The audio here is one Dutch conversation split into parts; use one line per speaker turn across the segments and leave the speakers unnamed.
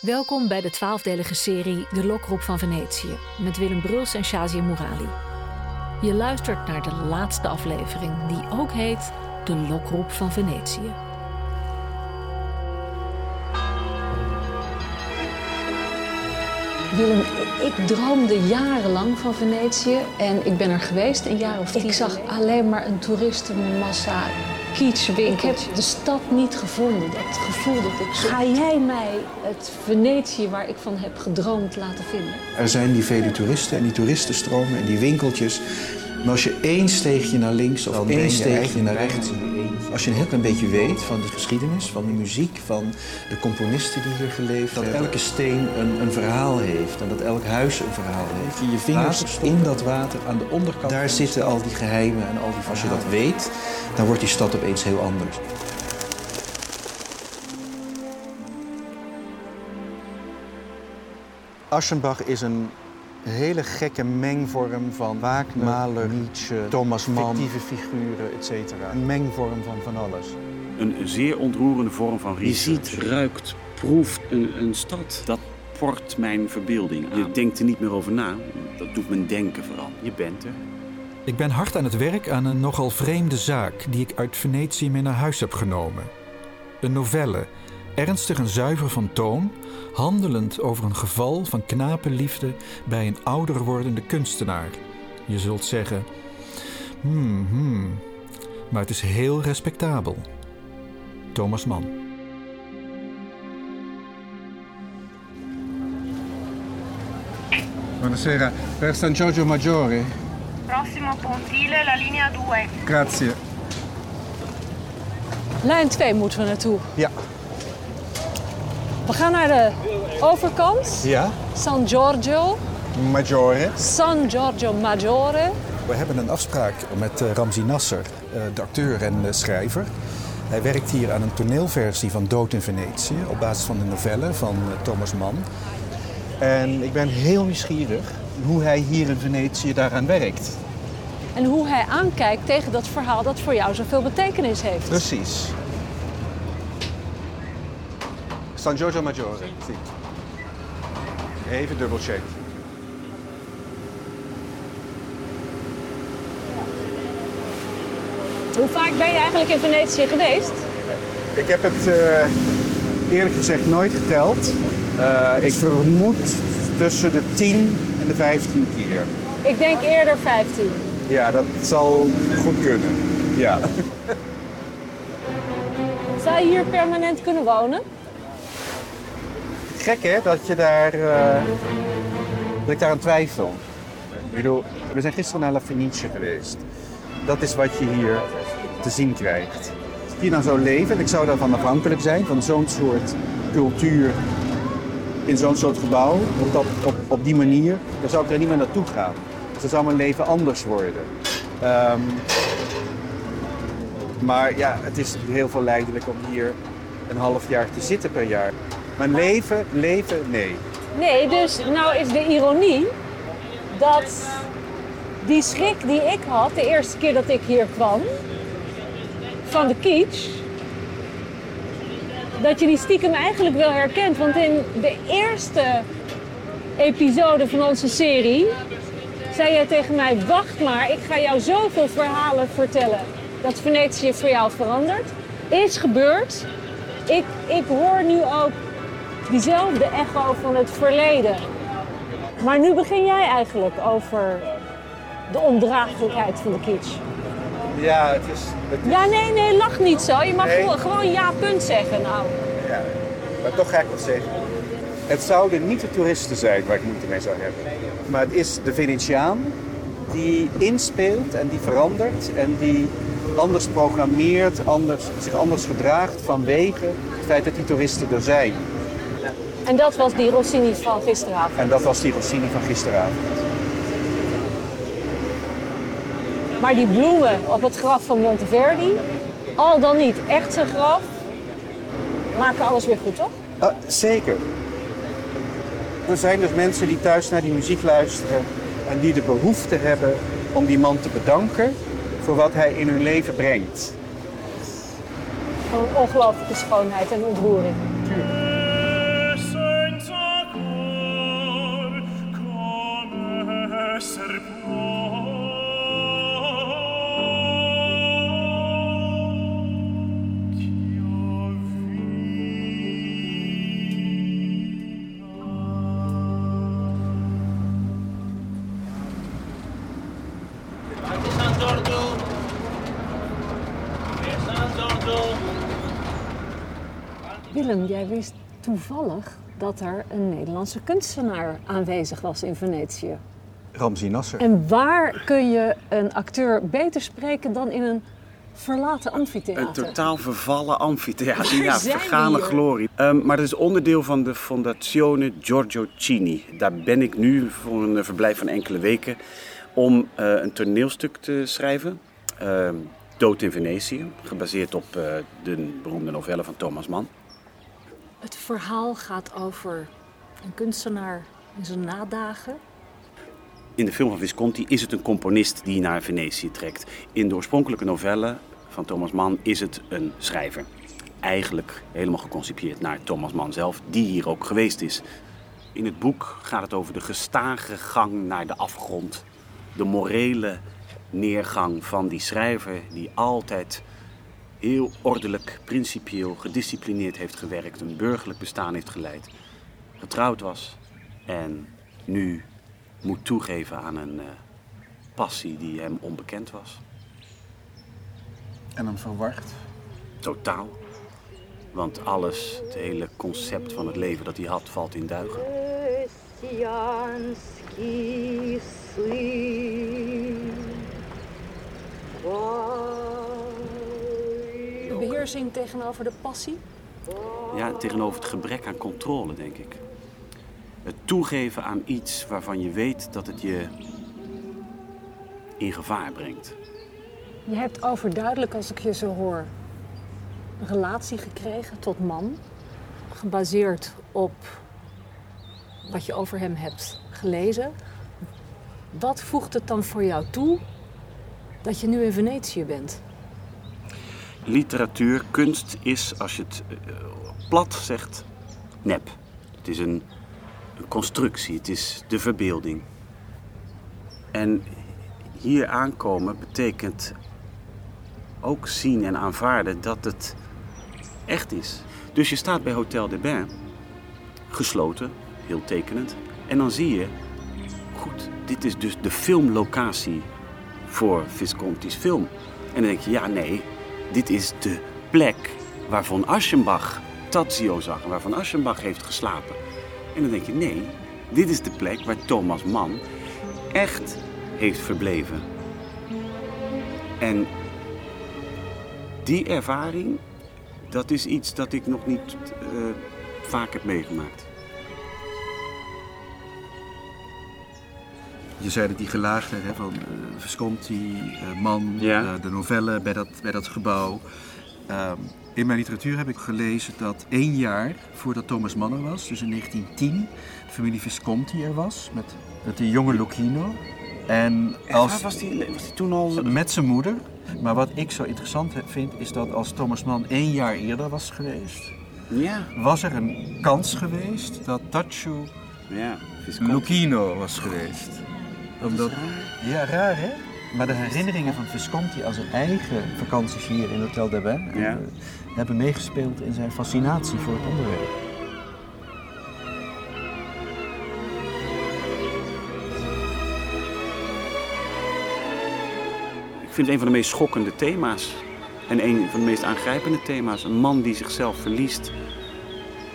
Welkom bij de twaalfdelige serie De Lokroep van Venetië met Willem Bruls en Shazia Mourali. Je luistert naar de laatste aflevering die ook heet De Lokroep van Venetië.
Willem, ik droomde jarenlang van Venetië en ik ben er geweest een jaar of tien. Ik zag alleen maar een toeristenmassa, kitschwinkeltjes. Ik heb de stad niet gevonden, dat gevoel dat ik zo... Ga jij mij het Venetië waar ik van heb gedroomd laten vinden?
Er zijn die vele toeristen en die toeristenstromen en die winkeltjes. Maar als je één steegje naar links of één steegje naar rechts... Als je een heel klein beetje weet van de geschiedenis, van de muziek, van de componisten die hier geleefd hebben. Dat elke steen een, een verhaal heeft en dat elk huis een verhaal heeft. Je je vingers in dat water aan de onderkant. Daar zitten al die geheimen en al die Als je dat weet, dan wordt die stad opeens heel anders. Aschenbach is een hele gekke mengvorm van Wagner, Mahler, Nietzsche, Thomas Mann, fictieve figuren, etc. Een mengvorm van van alles.
Een zeer ontroerende vorm van research.
Je ziet, ruikt, proeft een, een stad.
Dat port mijn verbeelding aan. Je denkt er niet meer over na. Dat doet mijn denken vooral. Je bent er.
Ik ben hard aan het werk aan een nogal vreemde zaak die ik uit Venetië mee naar huis heb genomen. Een novelle, ernstig en zuiver van toon, handelend over een geval van knapenliefde bij een ouder wordende kunstenaar. Je zult zeggen, hmm, hmm, maar het is heel respectabel. Thomas Mann.
Buonasera, per San Giorgio Maggiore.
Prossimo pontile, la linea 2.
Grazie.
Lijn 2 moeten we naartoe.
Ja.
We gaan naar de overkant.
Ja,
San Giorgio.
Maggiore.
San Giorgio Maggiore.
We hebben een afspraak met eh, Ramzi Nasser, eh, de acteur en eh, schrijver. Hij werkt hier aan een toneelversie van Dood in Venetië op basis van de novelle van Thomas Mann. En ik ben heel nieuwsgierig hoe hij hier in Venetië daaraan werkt.
En hoe hij aankijkt tegen dat verhaal dat voor jou zoveel betekenis heeft.
Precies. San Giorgio Maggiore. Sì. Even dubbelcheck.
Hoe vaak ben je eigenlijk in Venetië geweest?
Ik heb het eh, eerlijk gezegd nooit geteld. Eh, ik vermoed tussen de 10 en de 15 keer.
Ik denk eerder 15.
Ja, dat zal goed kunnen. Ja.
Zou je hier permanent kunnen wonen?
Gek hè, dat je daar. eh, dat ik daar aan twijfel. Ik bedoel, we zijn gisteren naar La Fenice geweest. Dat is wat je hier te zien krijgt. Als hier nou zou leven, en ik zou daarvan afhankelijk zijn, van zo'n soort cultuur in zo'n soort gebouw, op, dat, op, op die manier, dan zou ik er niet meer naartoe gaan. Dus dan zou mijn leven anders worden. Ehm, maar ja, het is heel verleidelijk om hier een half jaar te zitten per jaar. Mijn leven, leven, nee.
Nee, dus nou is de ironie dat die schrik die ik had de eerste keer dat ik hier kwam, van de kitsch, dat je die stiekem eigenlijk wel herkent. Want in de eerste episode van onze serie zei jij tegen mij, wacht maar, ik ga jou zoveel verhalen vertellen dat Venetië voor jou verandert. Is gebeurd. Ik, ik hoor nu ook diezelfde echo van het verleden. Maar nu begin jij eigenlijk over de ondraaglijkheid van de kitsch.
Ja, het is. Het is
Ja, nee, nee, lach niet zo. Je mag
Nee.
gewoon, gewoon ja, punt zeggen nou.
ja. Maar toch ga ik wat zeggen. Het zouden niet de toeristen zijn waar ik moeite mee zou hebben. Maar het is de Venetiaan die inspeelt en die verandert en die anders programmeert, anders, zich anders gedraagt vanwege het feit dat die toeristen er zijn.
En dat was die Rossini van gisteravond.
En dat was die Rossini van gisteravond.
Maar die bloemen op het graf van Monteverdi, al dan niet echt zijn graf, maken alles weer goed, toch?
Ah, zeker. Er zijn dus mensen die thuis naar die muziek luisteren en die de behoefte hebben om die man te bedanken voor wat hij in hun leven brengt.
Van ongelooflijke schoonheid en ontroering.
Sogno
Willem, jij wist toevallig dat er een Nederlandse kunstenaar aanwezig was in Venetië.
Ramzi Nasser.
En waar kun je een acteur beter spreken dan in een verlaten amfitheater?
Een totaal vervallen amfitheater, ja, vergane glorie. Ehm, maar dat is onderdeel van de Fondazione Giorgio Cini. Daar ben ik nu voor een verblijf van enkele weken om eh, een toneelstuk te schrijven. Ehm, Dood in Venetië, gebaseerd op eh, de beroemde novelle van Thomas Mann.
Het verhaal gaat over een kunstenaar in zijn nadagen.
In de film van Visconti is het een componist die naar Venetië trekt. In de oorspronkelijke novelle van Thomas Mann is het een schrijver. Eigenlijk helemaal geconcipieerd naar Thomas Mann zelf, die hier ook geweest is. In het boek gaat het over de gestage gang naar de afgrond. De morele neergang van die schrijver die altijd heel ordelijk, principieel, gedisciplineerd heeft gewerkt. Een burgerlijk bestaan heeft geleid. Getrouwd was en nu moet toegeven aan een eh, passie die hem onbekend was.
En dan verward.
Totaal. Want alles, het hele concept van het leven dat hij had, valt in duigen.
Христианский сын.
De beheersing tegenover de passie.
Ja, tegenover het gebrek aan controle, denk ik. Het toegeven aan iets waarvan je weet dat het je in gevaar brengt.
Je hebt overduidelijk, als ik je zo hoor, een relatie gekregen tot man.
Gebaseerd op wat je over hem hebt gelezen. Wat voegt het dan voor jou toe dat je nu in Venetië bent?
Literatuur, kunst is, als je het eh, plat zegt, nep. Het is een, een constructie, het is de verbeelding. En hier aankomen betekent ook zien en aanvaarden dat het echt is. Dus je staat bij Hotel de Bain, gesloten, heel tekenend. En dan zie je, goed, dit is dus de filmlocatie voor Visconti's film. En dan denk je, ja nee, dit is de plek waar Von Aschenbach Tadzio zag en waar Von Aschenbach heeft geslapen. En dan denk je, nee, dit is de plek waar Thomas Mann echt heeft verbleven. En die ervaring, dat is iets dat ik nog niet eh, vaak heb meegemaakt.
Je zei dat die gelaagdheid hè, van eh, Visconti, eh, Man,
Ja.
eh, de novelle bij dat, bij dat gebouw. Ehm, in mijn literatuur heb ik gelezen dat één jaar voordat Thomas Mann er was, dus in 1910, de familie Visconti er was met, met de jonge Lucchino. En als,
was die, was die toen al...
met zijn moeder. Maar wat ik zo interessant vind, is dat als Thomas Mann één jaar eerder was geweest,
Ja,
was er een kans geweest dat Tacho
ja.
Lucchino was geweest. Omdat, ja, raar hè? Maar de herinneringen van Visconti aan zijn eigen vakanties hier in Hotel de Bain
Ja.
hebben, hebben meegespeeld in zijn fascinatie voor het onderwerp.
Ik vind het een van de meest schokkende thema's. En een van de meest aangrijpende thema's. Een man die zichzelf verliest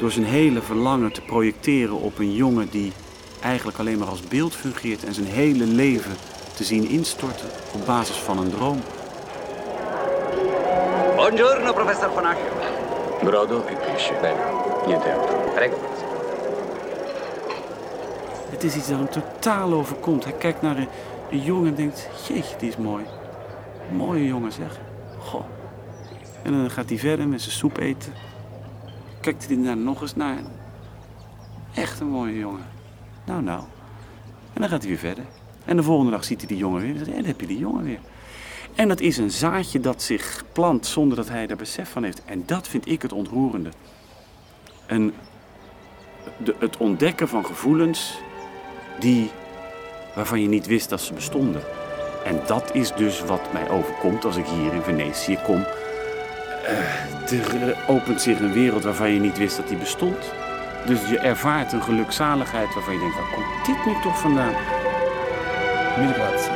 door zijn hele verlangen te projecteren op een jongen die eigenlijk alleen maar als beeld fungeert en zijn hele leven te zien instorten op basis van een droom.
Buongiorno, professor Asch.
Brodo e pesce. Bene, niente altro.
Prego.
Het is iets dat hem totaal overkomt. Hij kijkt naar een, een jongen en denkt, jeetje, die is mooi. Mooie jongen zeg. Goh. En dan gaat hij verder met zijn soep eten. Kijkt hij daar nog eens naar. Echt een mooie jongen. Nou, nou. En dan gaat hij weer verder. En de volgende dag ziet hij die jongen weer. En dan heb je die jongen weer. En dat is een zaadje dat zich plant zonder dat hij daar besef van heeft. En dat vind ik het ontroerende. Een, de, het ontdekken van gevoelens die, waarvan je niet wist dat ze bestonden. En dat is dus wat mij overkomt als ik hier in Venetië kom. Eh, er opent zich een wereld waarvan je niet wist dat die bestond. Dus je ervaart een gelukzaligheid waarvan je denkt, waar komt dit nu toch vandaan?
Migratie.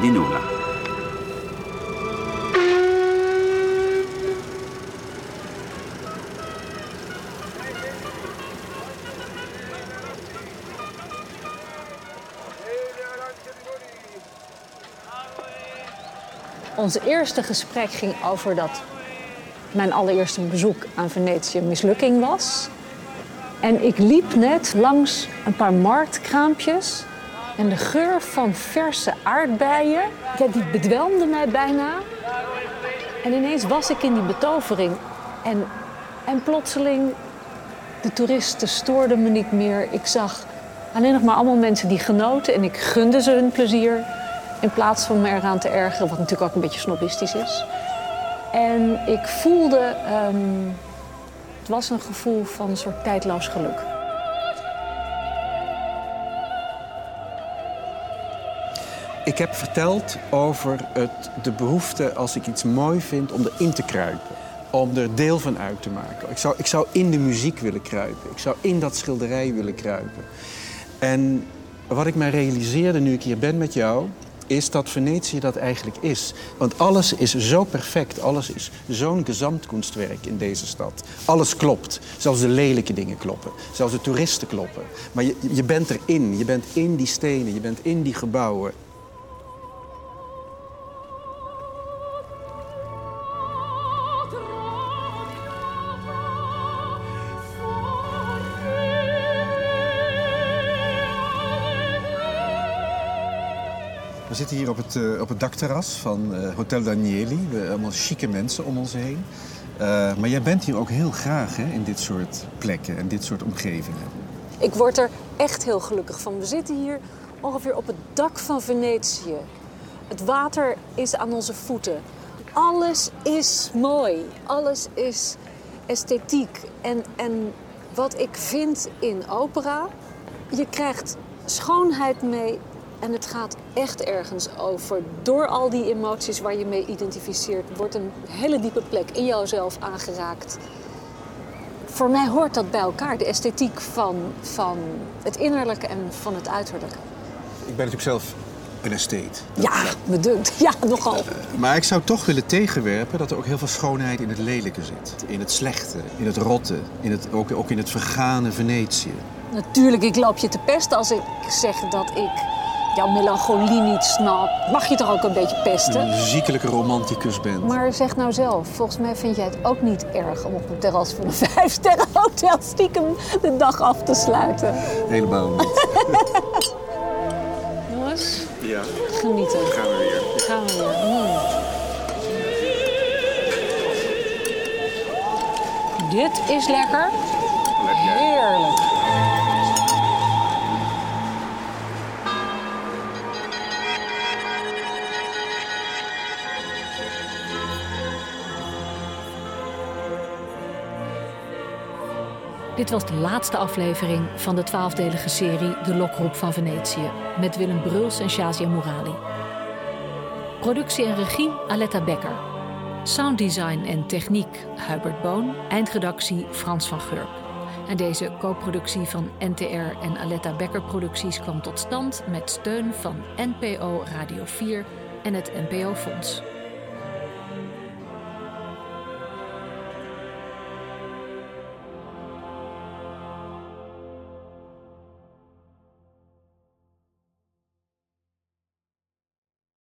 Ninola. Onze
Ons eerste gesprek ging over dat mijn allereerste bezoek aan Venetië mislukking was. En ik liep net langs een paar marktkraampjes. En de geur van verse aardbeien, ja, die bedwelmde mij bijna. En ineens was ik in die betovering. En, en plotseling, de toeristen stoorden me niet meer. Ik zag alleen nog maar allemaal mensen die genoten. En ik gunde ze hun plezier. In plaats van me eraan te ergeren, wat natuurlijk ook een beetje snobistisch is. En ik voelde, ehm, het was een gevoel van een soort tijdloos geluk.
Ik heb verteld over het, de behoefte, als ik iets mooi vind, om erin te kruipen. Om er deel van uit te maken. Ik zou, ik zou in de muziek willen kruipen. Ik zou in dat schilderij willen kruipen. En wat ik mij realiseerde nu ik hier ben met jou, is dat Venetië dat eigenlijk is. Want alles is zo perfect, alles is zo'n gezamtkunstwerk in deze stad. Alles klopt, zelfs de lelijke dingen kloppen, zelfs de toeristen kloppen. Maar je, je bent erin, je bent in die stenen, je bent in die gebouwen. Hier op het, uh, op het dakterras van uh, Hotel Danieli. We allemaal chique mensen om ons heen. Uh, maar jij bent hier ook heel graag hè, in dit soort plekken en dit soort omgevingen.
Ik word er echt heel gelukkig van. We zitten hier ongeveer op het dak van Venetië. Het water is aan onze voeten. Alles is mooi. Alles is esthetiek. En, en wat ik vind in opera, je krijgt schoonheid mee en het gaat echt ergens over. Door al die emoties waar je mee identificeert, wordt een hele diepe plek in jouzelf aangeraakt. Voor mij hoort dat bij elkaar, de esthetiek van, van het innerlijke en van het uiterlijke.
Ik ben natuurlijk zelf een estheet.
Ja, me dunkt. Ja, nogal. Uh,
maar ik zou toch willen tegenwerpen dat er ook heel veel schoonheid in het lelijke zit. In het slechte, in het rotte, in het, ook, ook in het vergane Venetië.
Natuurlijk, ik loop je te pesten als ik zeg dat ik jouw melancholie niet snapt, mag je toch ook een beetje pesten?
Een ziekelijke romanticus bent.
Maar zeg nou zelf, volgens mij vind jij het ook niet erg om op het terras van een vijfsterren hotel stiekem de dag af te sluiten.
Helemaal niet.
Jongens,
ja.
genieten.
Gaan we weer.
Gaan we weer. Mm. Dit is lekker. Heerlijk.
Dit was de laatste aflevering van de twaalfdelige serie De Lokroep van Venetië met Willem Bruls en Shazia Morali. Productie en regie Aletta Becker. Sounddesign en techniek Hubert Boon. Eindredactie Frans van Gurp. En deze co-productie van NTR en Aletta Becker Producties kwam tot stand met steun van NPO Radio 4 en het NPO Fonds.